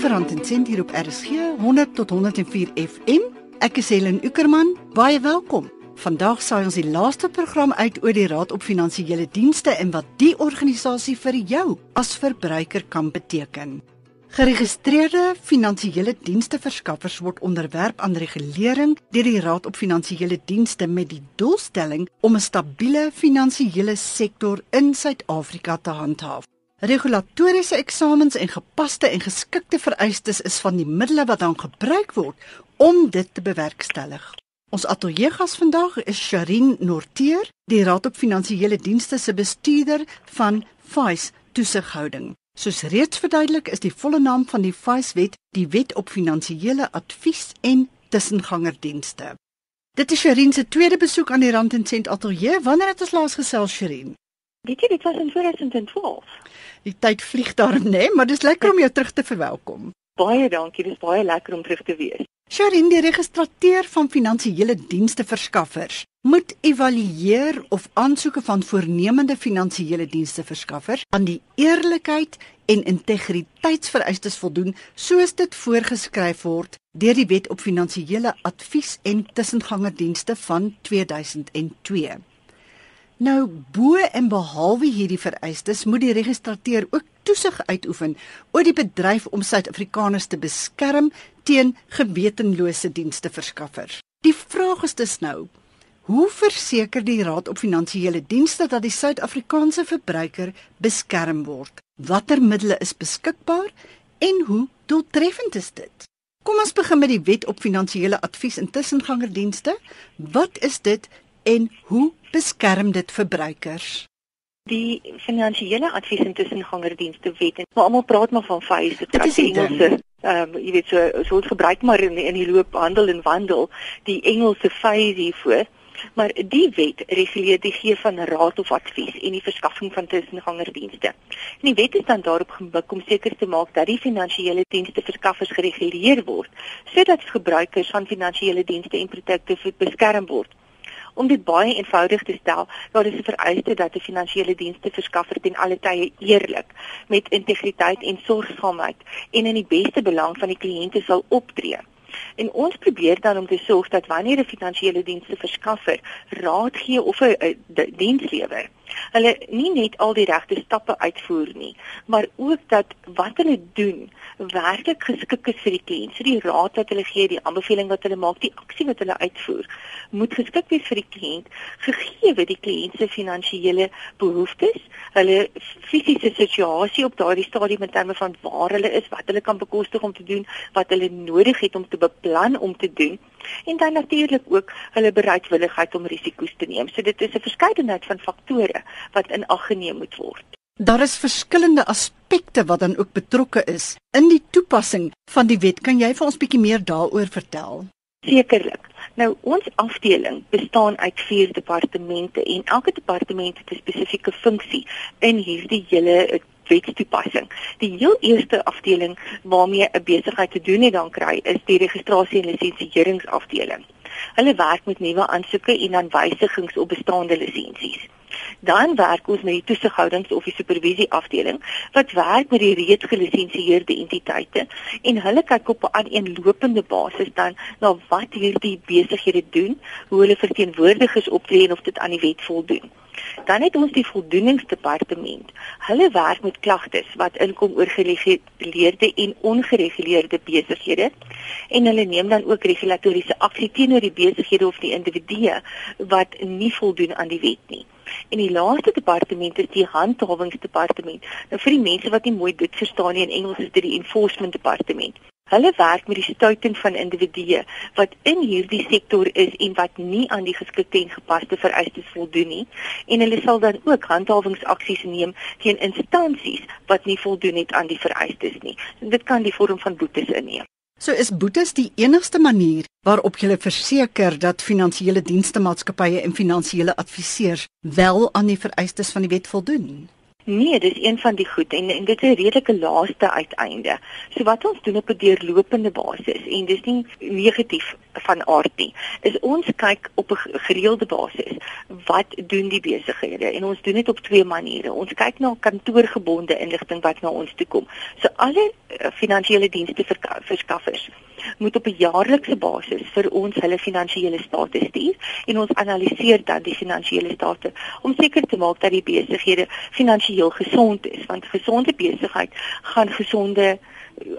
vir Rand en Sent hier op RSG 100 tot 104 FM. Ek is Helen Ukerman. Baie welkom. Vandag saai ons die laaste program uit oor die Raad op Finansiële Dienste en wat die organisasie vir jou as verbruiker kan beteken. Geregistreerde finansiële diensteverskaffers word onderwerp aan regulering deur die Raad op Finansiële Dienste met die doelstelling om 'n stabiele finansiële sektor in Suid-Afrika te handhaaf. Regulatoriese eksamens en gepaste en geskikte vereistes is van die middele wat dan gebruik word om dit te bewerkstellig. Ons ateljeegas vandag is Sharin Norteer, die Raad op Finansiële Dienste se bestuurder van FICE toesighouding. Soos reeds verduidelik, is die volle naam van die FICE wet die Wet op Finansiële Advies en Tussengangerdienste. Dit is Sharin se tweede besoek aan die Rand en Sent Ateljee. Wanneer het ons laas gesels, Sharin? Weet jy, dit was in 2012. Die tyd vlieg daar, né, nee, maar dis lekker om jou terug te verwelkom. Baie dankie, dis baie lekker om terug te wees. Sharin, die registrateur van finansiële dienste verskaffers, moet evalueer of aansoeke van voornemende finansiële dienste verskaffers aan die eerlikheid en integriteitsvereistes voldoen soos dit voorgeskryf word deur die Wet op Finansiële Advies en Tussengangerdienste van 2002. Nou bo en behalwe hierdie vereistes moet die registrateur ook toesig uitoefen oor die bedryf om Suid-Afrikaners te beskerm teen gewetenlose dienste verskaffers. Die vraag is dus nou: Hoe verseker die Raad op Finansiële Dienste dat die Suid-Afrikaanse verbruiker beskerm word? Watter middele is beskikbaar en hoe doeltreffend is dit? Kom ons begin met die Wet op Finansiële Advies en Tussengangerdienste. Wat is dit en hoe beskerm dit verbruikers? Die finansiële advies en tussengangerdienste wet en maar almal praat maar van FIS, dit is Engelse. Ehm um, jy weet so so gebruik maar in in die loop handel en wandel die Engelse FIS hiervoor. Maar die wet reguleer die gee van raad of advies en die verskaffing van tussengangerdienste. En die wet is dan daarop gemik om seker te maak dat die finansiële dienste verskaffers gereguleer word sodat gebruikers van finansiële dienste en produkte beskerm word. Om dit baie eenvoudig te stel, daar is 'n vereiste dat 'n finansiële dienste verskaffer ten alle tye eerlik, met integriteit en sorgsaamheid en in die beste belang van die kliënte sal optree. En ons probeer dan om te sorg dat wanneer 'n finansiële dienste verskaffer raad gee of 'n diens lewer, hulle nie net al die regte stappe uitvoer nie, maar ook dat wat hulle doen werklik geskik is vir die kliënt. So die raad wat hulle gee, die aanbeveling wat hulle maak, die aksie wat hulle uitvoer, moet geskik wees vir die kliënt, gegee die kliënt se finansiële behoeftes, hulle fisiese situasie op daardie stadium in terme van waar hulle is, wat hulle kan bekostig om te doen, wat hulle nodig het om te beplan om te doen en dan natuurlik ook hulle bereidwilligheid om risiko's te neem. So dit is 'n verskeidenheid van faktore wat in ag geneem moet word. Daar is verskillende aspekte wat dan ook betrokke is in die toepassing van die wet. Kan jy vir ons bietjie meer daaroor vertel? Sekerlik. Nou ons afdeling bestaan uit vier departemente en elke departement het 'n spesifieke funksie in hierdie hele wetstoepassing. Die heel eerste afdeling waarmee 'n besigheid te doen het dan kry is die registrasie en lisensieringsafdeling. Hulle werk met nuwe aansoeke en dan wysigings op bestaande lisensies. Dan werk ons met die toesighoudings of die supervisie afdeling wat werk met die reeds gelisensieerde entiteite en hulle kyk op 'n aaneenlopende basis dan na wat hierdie besighede doen, hoe hulle verteenwoordigers optree en of dit aan die wet voldoen. Dan het ons die voldoeningsdepartement. Hulle werk met klagtes wat inkom oor gereguleerde en ongereguleerde besighede en hulle neem dan ook regulatoriese aksie teenoor die besighede of die individue wat nie voldoen aan die wet nie. En die laaste departement is die handhawingsdepartement. Nou vir die mense wat nie mooi dit verstaan nie in Engels is dit die enforcement departement. Hulle werk met die stuiting van individue wat in hierdie sektor is en wat nie aan die geskikte en gepaste vereistes voldoen nie en hulle sal dan ook handhawingsaksies neem teen instansies wat nie voldoen het aan die vereistes nie. En dit kan die vorm van boetes inneem. So is boetes die enigste manier waarop jy verseker dat finansiële dienste maatskappye en finansiële adviseurs wel aan die vereistes van die wet voldoen. Nee, dis een van die goed en, en dit is 'n redelike laaste uiteinde. So wat ons doen op 'n deurlopende basis en dis nie negatief van aard nie. Is ons kyk op 'n gereelde basis wat doen die besighede en ons doen dit op twee maniere. Ons kyk na kantoorgebonde inligting wat na ons toe kom. So alle uh, finansiële dienste verskaffers moet op 'n jaarlikse basis vir ons hulle finansiële status stuur en ons analiseer dan die finansiële state om seker te maak dat die besighede finansiëel gesond is want gesonde besigheid gaan gesonde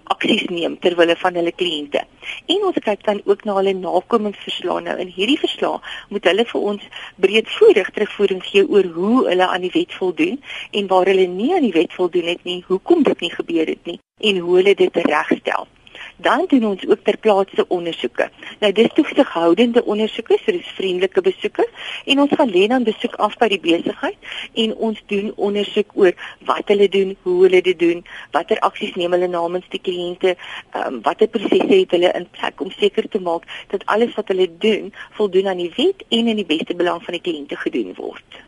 aksies neem ter wille van hulle kliënte. En ons kyk dan ook na hulle nakomingsverslae. Nou in hierdie verslae moet hulle vir ons breedvoerig terugvoering gee oor hoe hulle aan die wet voldoen en waar hulle nie aan die wet voldoen het nie, hoekom dit nie gebeur het nie en hoe hulle dit regstel dan doen ons ook ter plaatse ondersoeke. Nou dis toesighoudende ondersoeke, so dis vriendelike besoeke en ons gaan lê dan besoek af by die besigheid en ons doen ondersoek oor wat hulle doen, hoe hulle dit doen, watter aksies neem hulle namens die kliënte, um, watter prosesse het hulle in plek om seker te maak dat alles wat hulle doen voldoen aan die wet en in die beste belang van die kliënte gedoen word.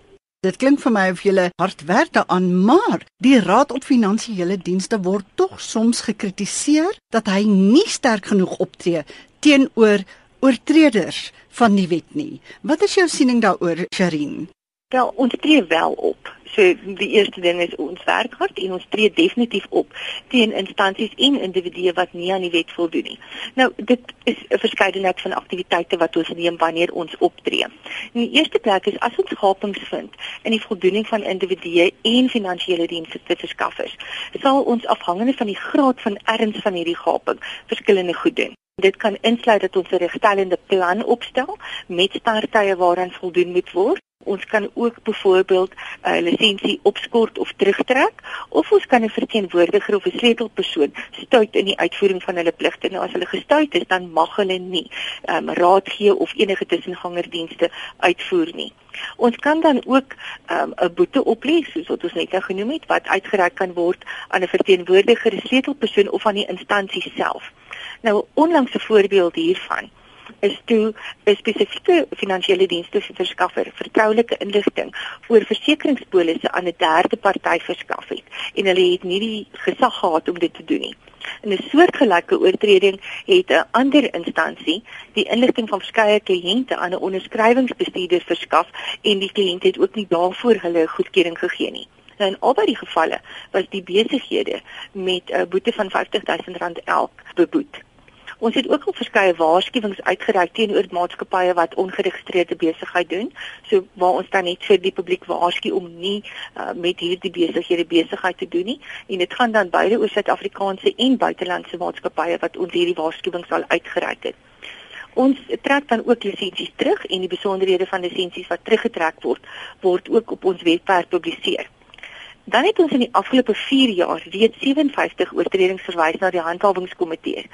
Dit klink vir my of jy hard werk daaraan, maar die Raad op Finansiële Dienste word tog soms gekritiseer dat hy nie sterk genoeg optree teenoor oortreders van die wet nie. Wat is jou siening daaroor, Sherin? Wel, ons tree wel op. So die eerste ding is ons werk hard en ons tree definitief op teen instansies en individue wat nie aan die wet voldoen nie. Nou dit is 'n verskeidenheid van aktiwiteite wat ons neem wanneer ons optree. In die eerste plek is as ons gapings vind in die voldoening van individue en finansiële dienste te verskaffers, sal ons afhangende van die graad van erns van hierdie gaping verskillende goed doen. Dit kan insluit dat ons 'n regstellende plan opstel met sterktuie waaraan voldoen moet word Ons kan ook byvoorbeeld 'n uh, lisensie opskort of terugtrek of ons kan 'n verteenwoordiger of 'n sleutelpersoon stuit in die uitvoering van hulle pligte. Nou as hulle gestuit is, dan mag hulle nie um, raad gee of enige tussengangerdienste uitvoer nie. Ons kan dan ook ehm, 'n um, boete oplê soos wat ons net nou genoem het wat uitgereik kan word aan 'n verteenwoordiger, 'n sleutelpersoon of aan die instansie self. Nou onlangs 'n voorbeeld hiervan is toe 'n spesifieke finansiële dienste verskaffer vertroulike inligting oor versekeringspolisse aan 'n derde party verskaf het en hulle het nie die gesag gehad om dit te doen nie. In 'n soortgelyke oortreding het 'n ander instansie die inligting van verskeie kliënte aan 'n onderskrywingsbestuurder verskaf en die kliënt het ook nie daarvoor hulle goedkeuring gegee nie. Nou in albei die gevalle was die besighede met 'n boete van R50000 elk beboet. Ons het ook al verskeie waarskuwings uitgereik teenoor maatskappye wat ongeregistreerde besigheid doen. So waar ons dan net vir die publiek waarsku om nie uh, met hierdie besighede besigheid te doen nie. En dit gaan dan beide oor Suid-Afrikaanse en buitelandse maatskappye wat ons hierdie waarskuwings al uitgereik het. Ons trek dan ook lisensies terug en die besonderhede van lisensies wat teruggetrek word word ook op ons webwerf gepubliseer. Dan het ons in die afgelope 4 jaar reeds 57 oortredings verwys na die handhawingskomitee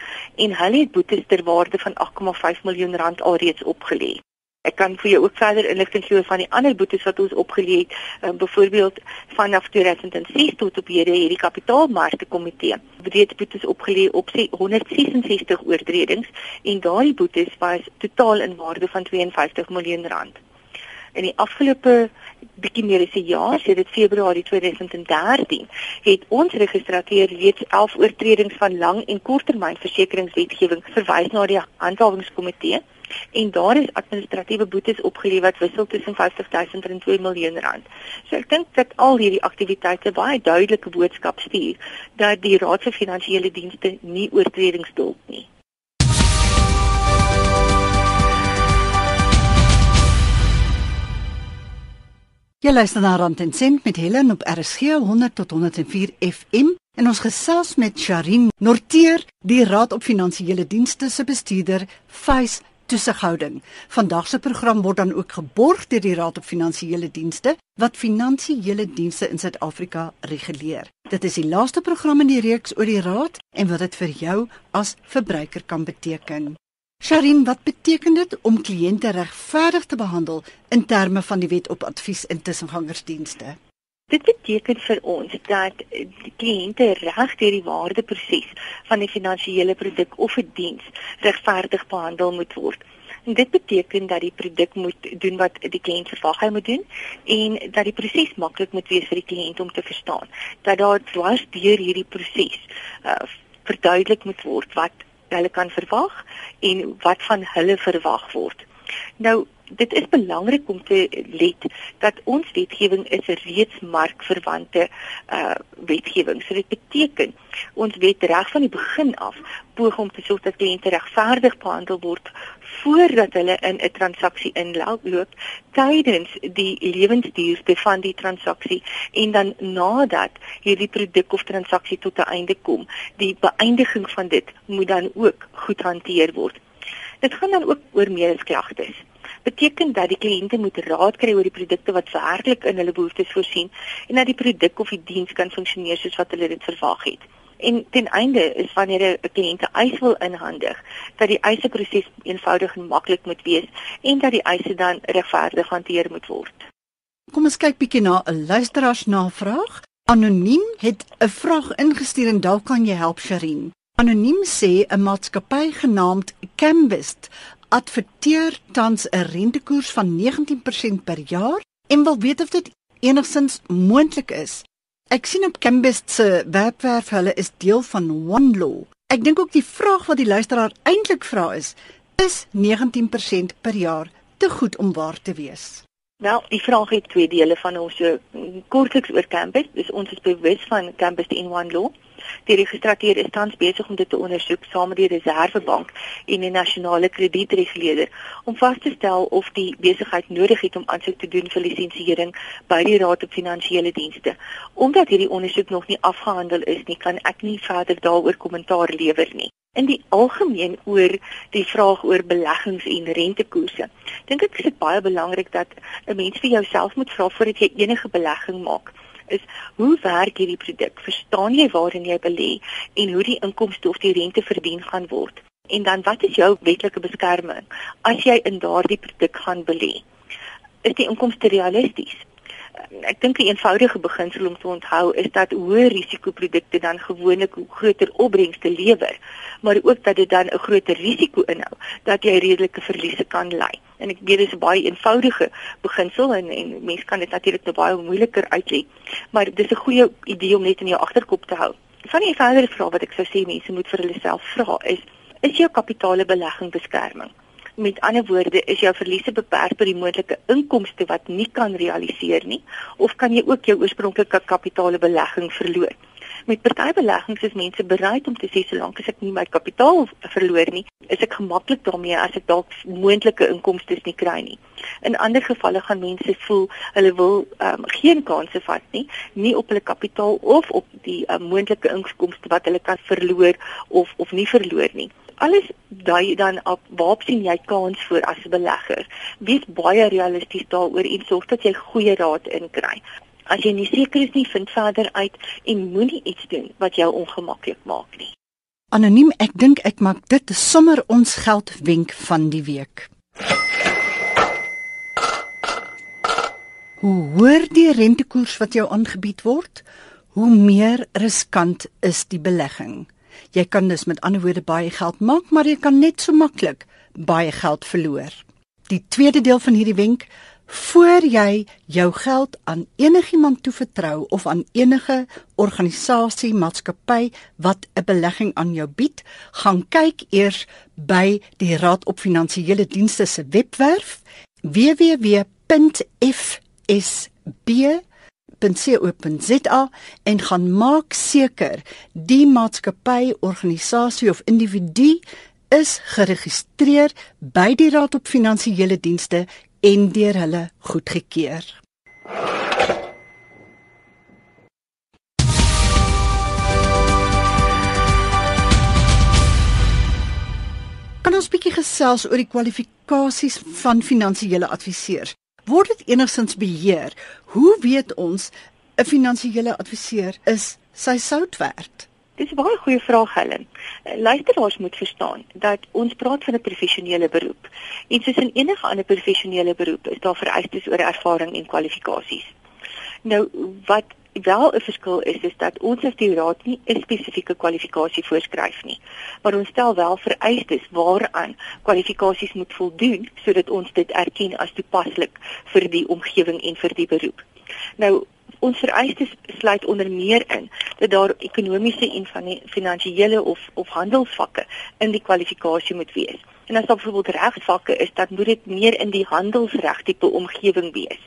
en hulle het boetes ter waarde van 8,5 miljoen rand alreeds opgelê. Ek kan vir jou ook verder inligting gee van die ander boetes wat ons opgelê het, um, byvoorbeeld vanaf 2006 tot op hierdie hierdie kapitaalmarkte komitee. Breed boetes opgelê op 166 oortredings en daardie boetes was totaal in waarde van 52 miljoen rand in die afgelope bietjie meer as 'n jaar, sedit Februarie 2013, het ons registreer reeds 11 oortredings van lang en korttermynversekeringswetgewing verwys na die handhawingskomitee en daar is administratiewe boetes opgelê wat wissel tussen 50000 en 2 miljoen rand. So ek dink dat al hierdie aktiwiteite baie duidelike boodskap stuur dat die Raad vir Finansiële Dienste nie oortredings duld nie. Jy luister na Rand en Sent met Helen op RSG 100 tot 104 FM en ons gesels met Sharin Norteer, die Raad op Finansiële Dienste se bestuurder, FACE toesighouding. Vandag se program word dan ook geborg deur die Raad op Finansiële Dienste wat finansiële dienste in Suid-Afrika reguleer. Dit is die laaste program in die reeks oor die Raad en wat dit vir jou as verbruiker kan beteken. Sharin, wat beteken dit om kliënte regverdig te behandel in terme van die wet op advies en tussengangersdienste? Dit beteken vir ons dat die kliënte reg deur die waardeproses van die finansiële produk of 'n diens regverdig behandel moet word. Dit beteken dat die produk moet doen wat die kliënt verwag hy moet doen en dat die proses maklik moet wees vir die kliënt om te verstaan. Dat daar dwars deur hierdie proses uh, verduidelik moet word wat hulle kan verwag en wat van hulle verwag word. Nou dit is belangrik om te let dat ons wetgewing is reeds markverwante uh wetgewing. So dit beteken ons wet reg van die begin af poog om te sorg dat kliënte regverdig behandel word voordat hulle in 'n transaksie inloop tydens die lewensduur van die transaksie en dan nadat hierdie produk of transaksie tot 'n einde kom. Die beëindiging van dit moet dan ook goed hanteer word. Dit gaan dan ook oor medesklagtes beteken dat die kliënte moet raad kry oor die produkte wat werklik in hulle behoeftes voorsien en dat die produk of die diens kan funksioneer soos wat hulle dit verwag het. En ten einde is wanneer 'n kliënt 'n eis wil inhandig, dat die eiseproses eenvoudig en maklik moet wees en dat die eise dan regverdig hanteer moet word. Kom ons kyk bietjie na 'n luisteraarsnavraag. Anoniem het 'n vraag ingestuur en dalk kan jy help Sherin. Anoniem sê 'n maatskappy genaamd Cambist adverteer tans 'n rentekoers van 19% per jaar en wil weet of dit enigstens moontlik is. Ek sien op Cambist se webwerf hulle is deel van OneLaw. Ek dink ook die vraag wat die luisteraar eintlik vra is, is 19% per jaar te goed om waar te wees? Nou, die vraag het twee dele van ons so kortliks oor Cambist. Dus ons is bewus van Cambist in OneLaw. Die registrateur is tans besig om dit te ondersoek saam met die Reservebank en die nasionale kredietreguleerder om vas te stel of die besigheid nodig het om aansoek te doen vir lisensiering by die Raad op Finansiële Dienste. Omdat hierdie ondersoek nog nie afgehandel is nie, kan ek nie verder daaroor kommentaar lewer nie. In die algemeen oor die vraag oor beleggings en rentekoerse. Dink ek is dit baie belangrik dat 'n mens vir jouself moet vra voordat jy enige belegging maak is hoe werk hierdie produk? Verstaan jy waarin jy belê en hoe die inkomste of die rente verdien gaan word? En dan wat is jou wetlike beskerming as jy in daardie produk gaan belê? Is die inkomste realisties? Ek dink 'n eenvoudige beginsel om te onthou is dat hoë risikoprodukte dan gewoonlik groter opbrengste lewer, maar ook dat dit dan 'n groter risiko inhou dat jy redelike verliese kan ly. En ek weet dis 'n baie eenvoudige beginsel en en mense kan dit natuurlik nou baie moeiliker uitlei, maar dis 'n goeie idee om net in jou agterkop te hou. Van die verdere vrae wat ek sou sê mense moet vir hulle self vra is: is jou kapitaalbelegging beskerming? Met ander woorde, is jou verliese beperk tot die moontlike inkomste wat nie kan realiseer nie of kan jy ook jou oorspronklike kapitaalbelegging verloor? Met party beleggings is mense bereid om te sê solank as ek nie my kapitaal verloor nie, is ek gemaklik daarmee as ek dalk moontlike inkomste nie kry nie. In ander gevalle gaan mense voel hulle wil um, geen kanse vat nie, nie op hulle kapitaal of op die um, moontlike inkomste wat hulle kan verloor of of nie verloor nie alles dui dan op waarop sien jy kans voor as 'n belegger. Wees baie realisties daaroor en sorg dat jy goeie raad inkry. As jy nie seker is nie, vind verder uit en moenie iets doen wat jou ongemaklik maak nie. Anoniem, ek dink ek maak dit sommer ons geldwenk van die week. Hoe hoër die rentekoers wat jou aangebied word, hoe meer riskant is die belegging. Jy kan dus met ander woorde baie geld maak, maar jy kan net so maklik baie geld verloor. Die tweede deel van hierdie wenk, voor jy jou geld aan enigiemand toevertrou of aan enige organisasie, maatskappy wat 'n belegging aan jou bied, gaan kyk eers by die Raad op Finansiële Dienste se webwerf www.fsb www.co.za en gaan maak seker die maatskappy, organisasie of individu is geregistreer by die Raad op Finansiële Dienste en deur hulle goedgekeur. Kan ons bietjie gesels oor die kwalifikasies van finansiële adviseurs? Word dit enigstens beheer? Hoe weet ons 'n finansiële adviseur is sy sout werd? Dis 'n baie goeie vraag Helen. Luisteraars moet verstaan dat ons praat van 'n professionele beroep. En soos in enige ander professionele beroep is daar vereistes oor ervaring en kwalifikasies. Nou wat wel 'n verskil is is dat ons as die raad nie 'n spesifieke kwalifikasie voorskryf nie, maar ons stel wel vereistes waaraan kwalifikasies moet voldoen sodat ons dit erken as toepaslik vir die omgewing en vir die beroep. Nou ons vereistes sluit onder meer in dat daar ekonomiese en finansiële of of handelsvakke in die kwalifikasie moet wees. En as daar byvoorbeeld regsvakke is, dan moet dit meer in die handelsreg tipe omgewing wees.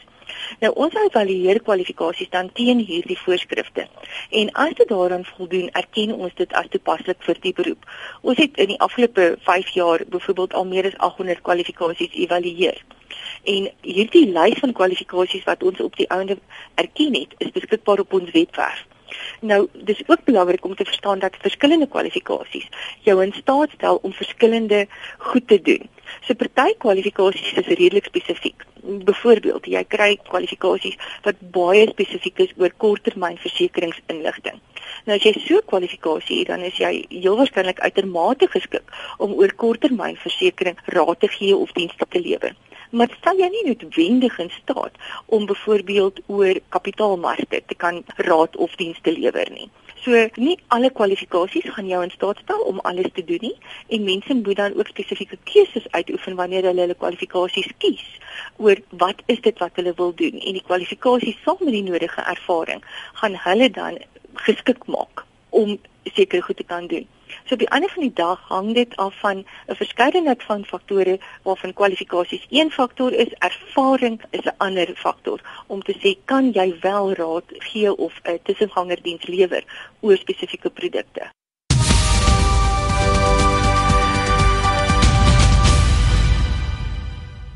Nou ons evalueer kwalifikasies dan teen hierdie voorskrifte. En as dit daaraan voldoen, erken ons dit as toepaslik vir die beroep. Ons het in die afgelope 5 jaar byvoorbeeld al meer as 800 kwalifikasies evalueer. En hierdie lys van kwalifikasies wat ons op die ouende erken het, is beskikbaar op ons webwerf. Nou, dis ook belangrik om te verstaan dat verskillende kwalifikasies jou in staat stel om verskillende goed te doen. So party kwalifikasies is redelik spesifiek. Byvoorbeeld, jy kry kwalifikasies wat baie spesifiek is oor korttermynversekeringsinligting. Nou as jy so 'n kwalifikasie het, dan is jy heel waarskynlik uitermate geskik om oor korttermynversekering raad te gee of dienste te lewer. Maar stel jy nie noodwendig in staat om byvoorbeeld oor kapitaalmarkte te kan raad of dienste lewer nie. So nie alle kwalifikasies gaan jou in staat stel om alles te doen nie en mense moet dan ook spesifieke keuses uitoefen wanneer hulle hulle kwalifikasies kies oor wat is dit wat hulle wil doen en die kwalifikasies saam met die nodige ervaring gaan hulle dan geskik maak om sekere goed te kan doen. So op die einde van die dag hang dit af van 'n verskeidenheid van faktore waarvan kwalifikasies een faktor is, ervaring is 'n ander faktor om te sê kan jy wel raad gee of 'n tussengangerdiens lewer oor spesifieke produkte.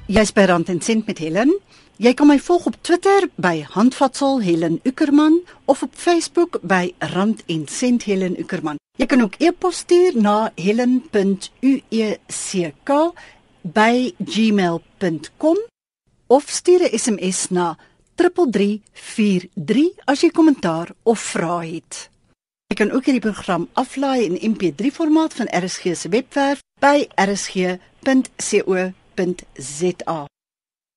Jy's by Rand en Sent met Helen. Jy kan my volg op Twitter by Handvatsel Helen Ukerman of op Facebook by Rand en Sent Helen Ukerman. Jy kan ook e-pos stuur na helen.ueck@gmail.com of stuur 'n SMS na 3343 as jy kommentaar of vrae het. Jy kan ook hierdie program aflaai in MP3 formaat van RSG se webwerf by rsg.co.za.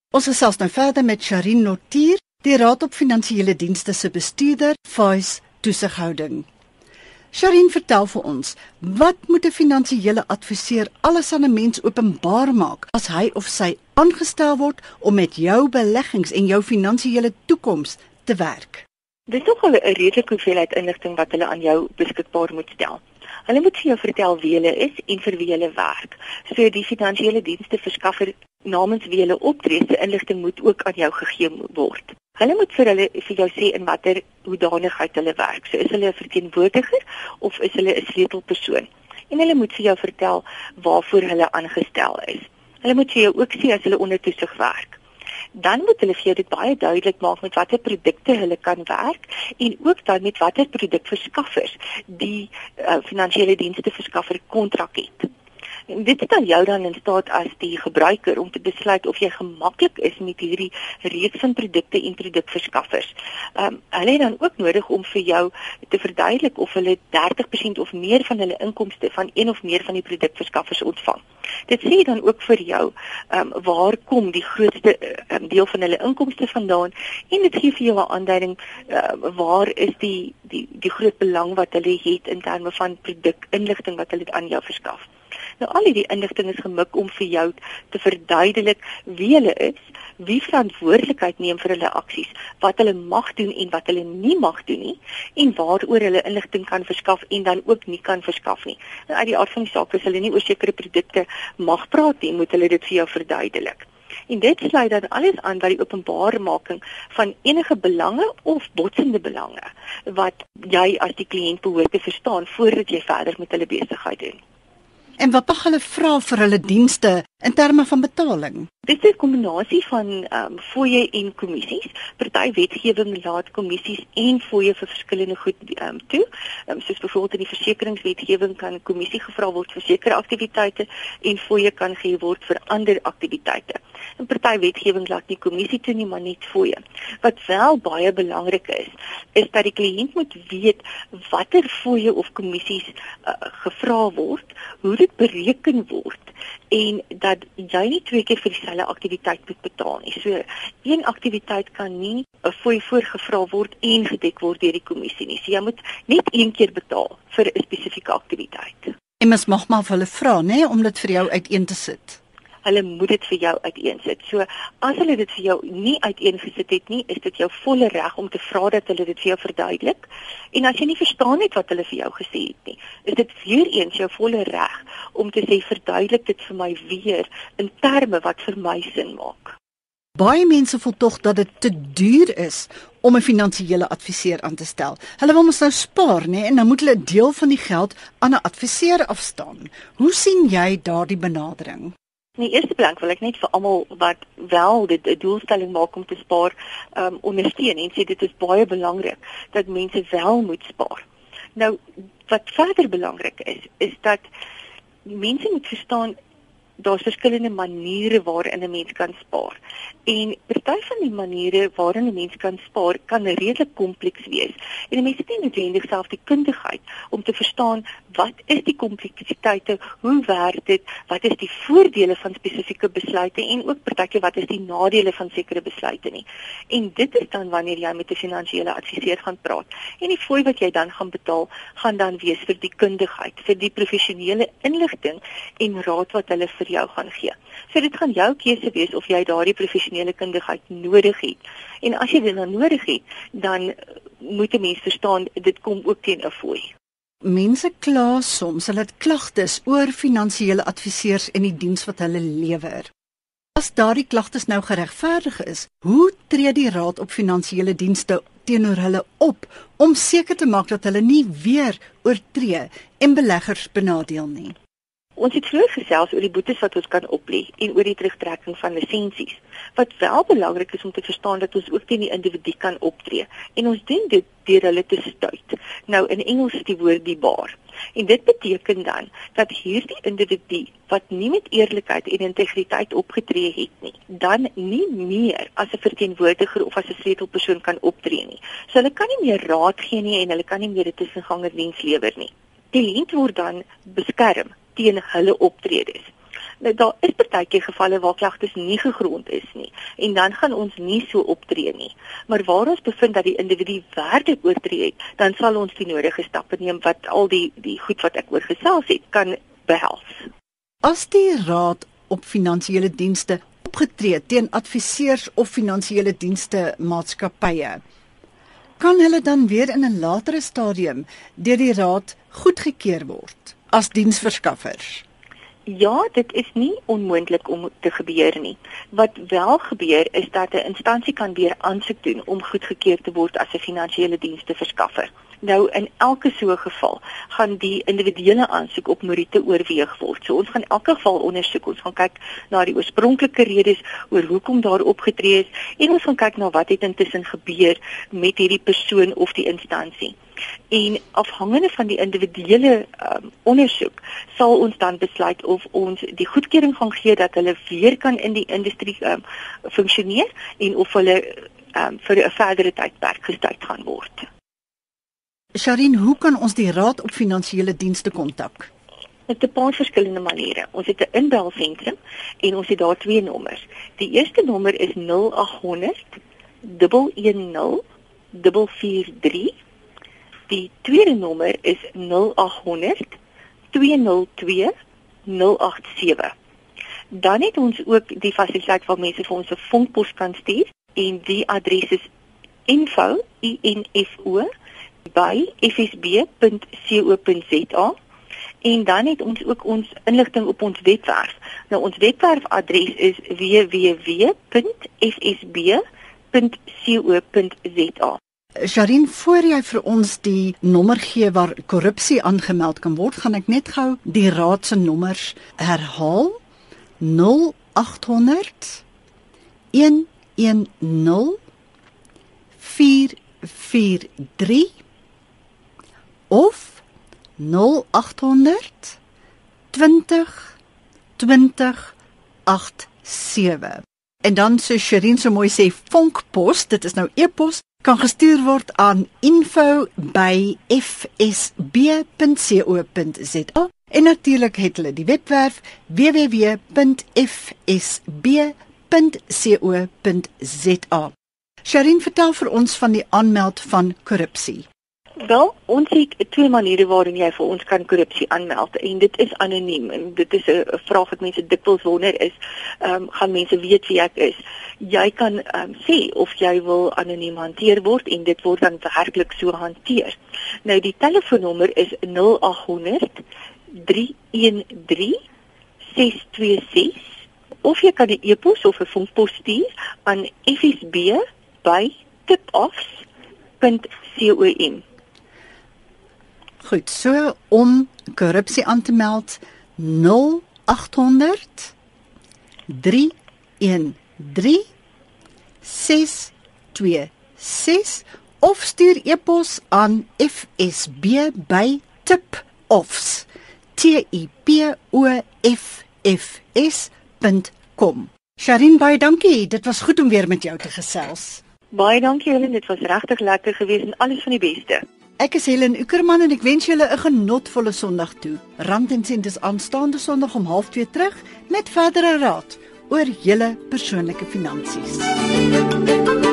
Ons gesels nou verder met Sharin Notier, die Raad op Finansiële Dienste se bestuurder, Vice Toesighouding. Sharin vertel vir ons, wat moet 'n finansiële adviseur alles aan 'n mens openbaar maak as hy of sy aangestel word om met jou beleggings en jou finansiële toekoms te werk? Dit is nog 'n redelike hoeveelheid inligting wat hulle aan jou beskikbaar moet stel. Hulle moet vir jou vertel wie hulle is en vir wie hulle werk. So die finansiële dienste verskaffer namens wie hulle optree, se inligting moet ook aan jou gegee word. Hulle moet vir hulle vir jou sê in watter hoedanigheid hulle werk. So is hulle 'n verteenwoordiger of is hulle 'n sleutelpersoon? En hulle moet vir jou vertel waarvoor hulle aangestel is. Hulle moet vir jou ook sê as hulle onder toesig werk. Dan moet hulle vir jou dit baie duidelik maak met watter produkte hulle kan werk en ook dan met watter produkverskaffers die uh, finansiële dienste verskaffer kontrak het. En dit stel jou dan in staat as die gebruiker om te besluit of jy gemaklik is met hierdie reeks van produkte en produkverskaffers. Ehm um, hulle het dan ook nodig om vir jou te verduidelik of hulle 30% of meer van hulle inkomste van een of meer van die produkverskaffers ontvang. Dit sê dan ook vir jou ehm um, waar kom die grootste um, deel van hulle inkomste vandaan en dit gee vir jou 'n aanduiding uh, waar is die die die groot belang wat hulle het in terme van produkinligting wat hulle aan jou verskaf. Nou al hierdie inligting is gemik om vir jou te verduidelik wie hulle is, wie verantwoordelikheid neem vir hulle aksies, wat hulle mag doen en wat hulle nie mag doen nie en waaroor hulle inligting kan verskaf en dan ook nie kan verskaf nie. Nou uit die aard van die saak is hulle nie oor sekere produkte mag praat nie, moet hulle dit vir jou verduidelik. En dit sluit dan alles aan by die openbaremaking van enige belange of botsende belange wat jy as die kliënt behoort te verstaan voordat jy verder met hulle besigheid doen. En wat mag hulle vra vir hulle dienste in terme van betaling? Dit is 'n kombinasie van ehm um, fooie en kommissies. Party wetgewing laat kommissies en fooie vir verskillende goed ehm um, toe. Ehm um, soos byvoorbeeld in die versekeringswetgewing kan kommissie gevra word vir sekere aktiwiteite en fooie kan gegee word vir ander aktiwiteite. En party wetgewing laat nie kommissie toe nie, maar net fooie. Wat wel baie belangrik is, is dat die kliënt moet weet watter fooie of kommissies uh, gevra word, hoe dit bereken word en dat jy nie twee keer vir dieselfde aktiwiteit moet betaal nie. So een aktiwiteit kan nie 'n fooi voorgevra word en gedek word deur die kommissie nie. So jy moet net een keer betaal vir 'n spesifieke aktiwiteit. En mens mag maar hulle vra, nê, om dit vir jou uiteen te sit hulle moet dit vir jou uiteensit. So as hulle dit vir jou nie uiteengesit het nie, is dit jou volle reg om te vra dat hulle dit vir jou verduidelik. En as jy nie verstaan het wat hulle vir jou gesê het nie, is dit weer eens jou volle reg om te sê verduidelik dit vir my weer in terme wat vir my sin maak. Baie mense voel tog dat dit te duur is om 'n finansiële adviseur aan te stel. Hulle wil mos nou spaar, nê, en dan moet hulle 'n deel van die geld aan 'n adviseur afstaan. Hoe sien jy daardie benadering? In die eerste plek wil ek net vir almal wat wel dit 'n doelstelling maak om te spaar, um ondersteun en sê dit is baie belangrik dat mense wel moet spaar. Nou wat verder belangrik is, is dat mense moet verstaan daar's verskillende maniere waarin 'n mens kan spaar. En party van die maniere waarin 'n mens kan spaar kan redelik kompleks wees. En 'n mens het nie noodwendig self die kundigheid om te verstaan wat is die kompleksiteite, hoe werk dit, wat is die voordele van spesifieke besluite en ook partyke wat is die nadele van sekere besluite nie. En dit is dan wanneer jy met 'n finansiële adviseur gaan praat. En die fooi wat jy dan gaan betaal, gaan dan wees vir die kundigheid, vir die professionele inligting en raad wat hulle vir jou gaan gee. So dit gaan jou keuse wees of jy daardie professionele kundigheid nodig het. En as jy dit dan nodig het, dan moet 'n mens verstaan dit kom ook teen 'n fooi. Mense kla soms hulle het klagtes oor finansiële adviseurs en die diens wat hulle lewer. As daardie klagtes nou geregverdig is, hoe tree die Raad op Finansiële Dienste teenoor hulle op om seker te maak dat hulle nie weer oortree en beleggers benadeel nie? Ons het vroeër gesels oor die boetes wat ons kan oplê en oor die terugtrekking van lisensies. Wat wel belangrik is om te verstaan dat ons ook teen die individu kan optree en ons doen dit deur hulle te stuit. Nou in Engels is die woord die bar. En dit beteken dan dat hierdie individu wat nie met eerlikheid en integriteit opgetree het nie, dan nie meer as 'n verteenwoordiger of as 'n sleutelpersoon kan optree nie. So hulle kan nie meer raad gee nie en hulle kan nie meer 'n tussengangerdiens lewer nie. Die kliënt word dan beskerm teen hulle optredes. Nou daar is partykeer gevalle waar klagtes nie gegrond is nie en dan gaan ons nie so optree nie. Maar waar ons bevind dat die individu werklik oortree het, dan sal ons die nodige stappe neem wat al die die goed wat ek oorgesels het kan behels. As die raad op finansiële dienste opgetree teen adviseurs of finansiële dienste maatskappye kan hulle dan weer in 'n latere stadium deur die raad goedgekeur word as diensverskaffers? Ja, dit is nie onmoontlik om te gebeur nie. Wat wel gebeur is dat 'n instansie kan weer aansoek doen om goedgekeur te word as 'n finansiële dienste verskaffer. Nou in elke so geval gaan die individuele aansoek op meriete oorweeg word. So ons gaan elke geval ondersoek. Ons gaan kyk na die oorspronklike redes oor hoekom daar opgetree is en ons gaan kyk na wat het intussen gebeur met hierdie persoon of die instansie en afhangende van die individuele um, ondersoek sal ons dan besluit of ons die goedkeuring gaan gee dat hulle weer kan in die industrie um, funksioneer en of hulle um, vir 'n verdere tydperk gestuit gaan word. Sharin, hoe kan ons die Raad op Finansiële Dienste kontak? Met 'n paar verskillende maniere. Ons het 'n inbelsentrum en ons het daar twee nommers. Die eerste nommer is 0800 110 443 Die tweede nommer is 0800 202 087. Dan het ons ook die fasiliteit waar mense vir ons 'n vonkpos kan stuur en die adres is info.info by fsb.co.za en dan het ons ook ons inligting op ons webwerf. Nou ons webwerfadres is www.fsb.co.za. Sharin, voor jy vir ons die nommer gee waar korrupsie aangemeld kan word, gaan ek net gou die raad se nommers herhaal. 0800 110 443 of 0800 20 20 87. En dan so Sherin so mooi sê vonkpos, dit is nou e-pos kan gestuur word aan info@fsb.co.za En natuurlik het hulle die webwerf www.fsb.co.za. Sherin vertel vir ons van die aanmeld van korrupsie. Wel, ons het twee maniere waarin jy vir ons kan korrupsie aanmeld en dit is anoniem en dit is 'n vraag wat mense dikwels wonder is, ehm um, gaan mense weet wie ek is? Jy kan ehm um, sê of jy wil anoniem hanteer word en dit word dan werklik so hanteer. Nou die telefoonnommer is 0800 313 626 of jy kan 'n e-pos of 'n vonkpos stuur aan fsb@tipoffs.com Goed, so om korrupsie aan te meld 0800 313 626 of stuur e-pos aan fsb by tipoffs t i p o f f s.com Sharin baie dankie. Dit was goed om weer met jou te gesels. Baie dankie Helen. Dit was regtig lekker geweest en alles van die beste Ek is Helen Ukerman en ek wens julle 'n genotvolle Sondag toe. Rand en sent is aanstaande Sondag om 0.30 terug met verdere raad oor julle persoonlike finansies.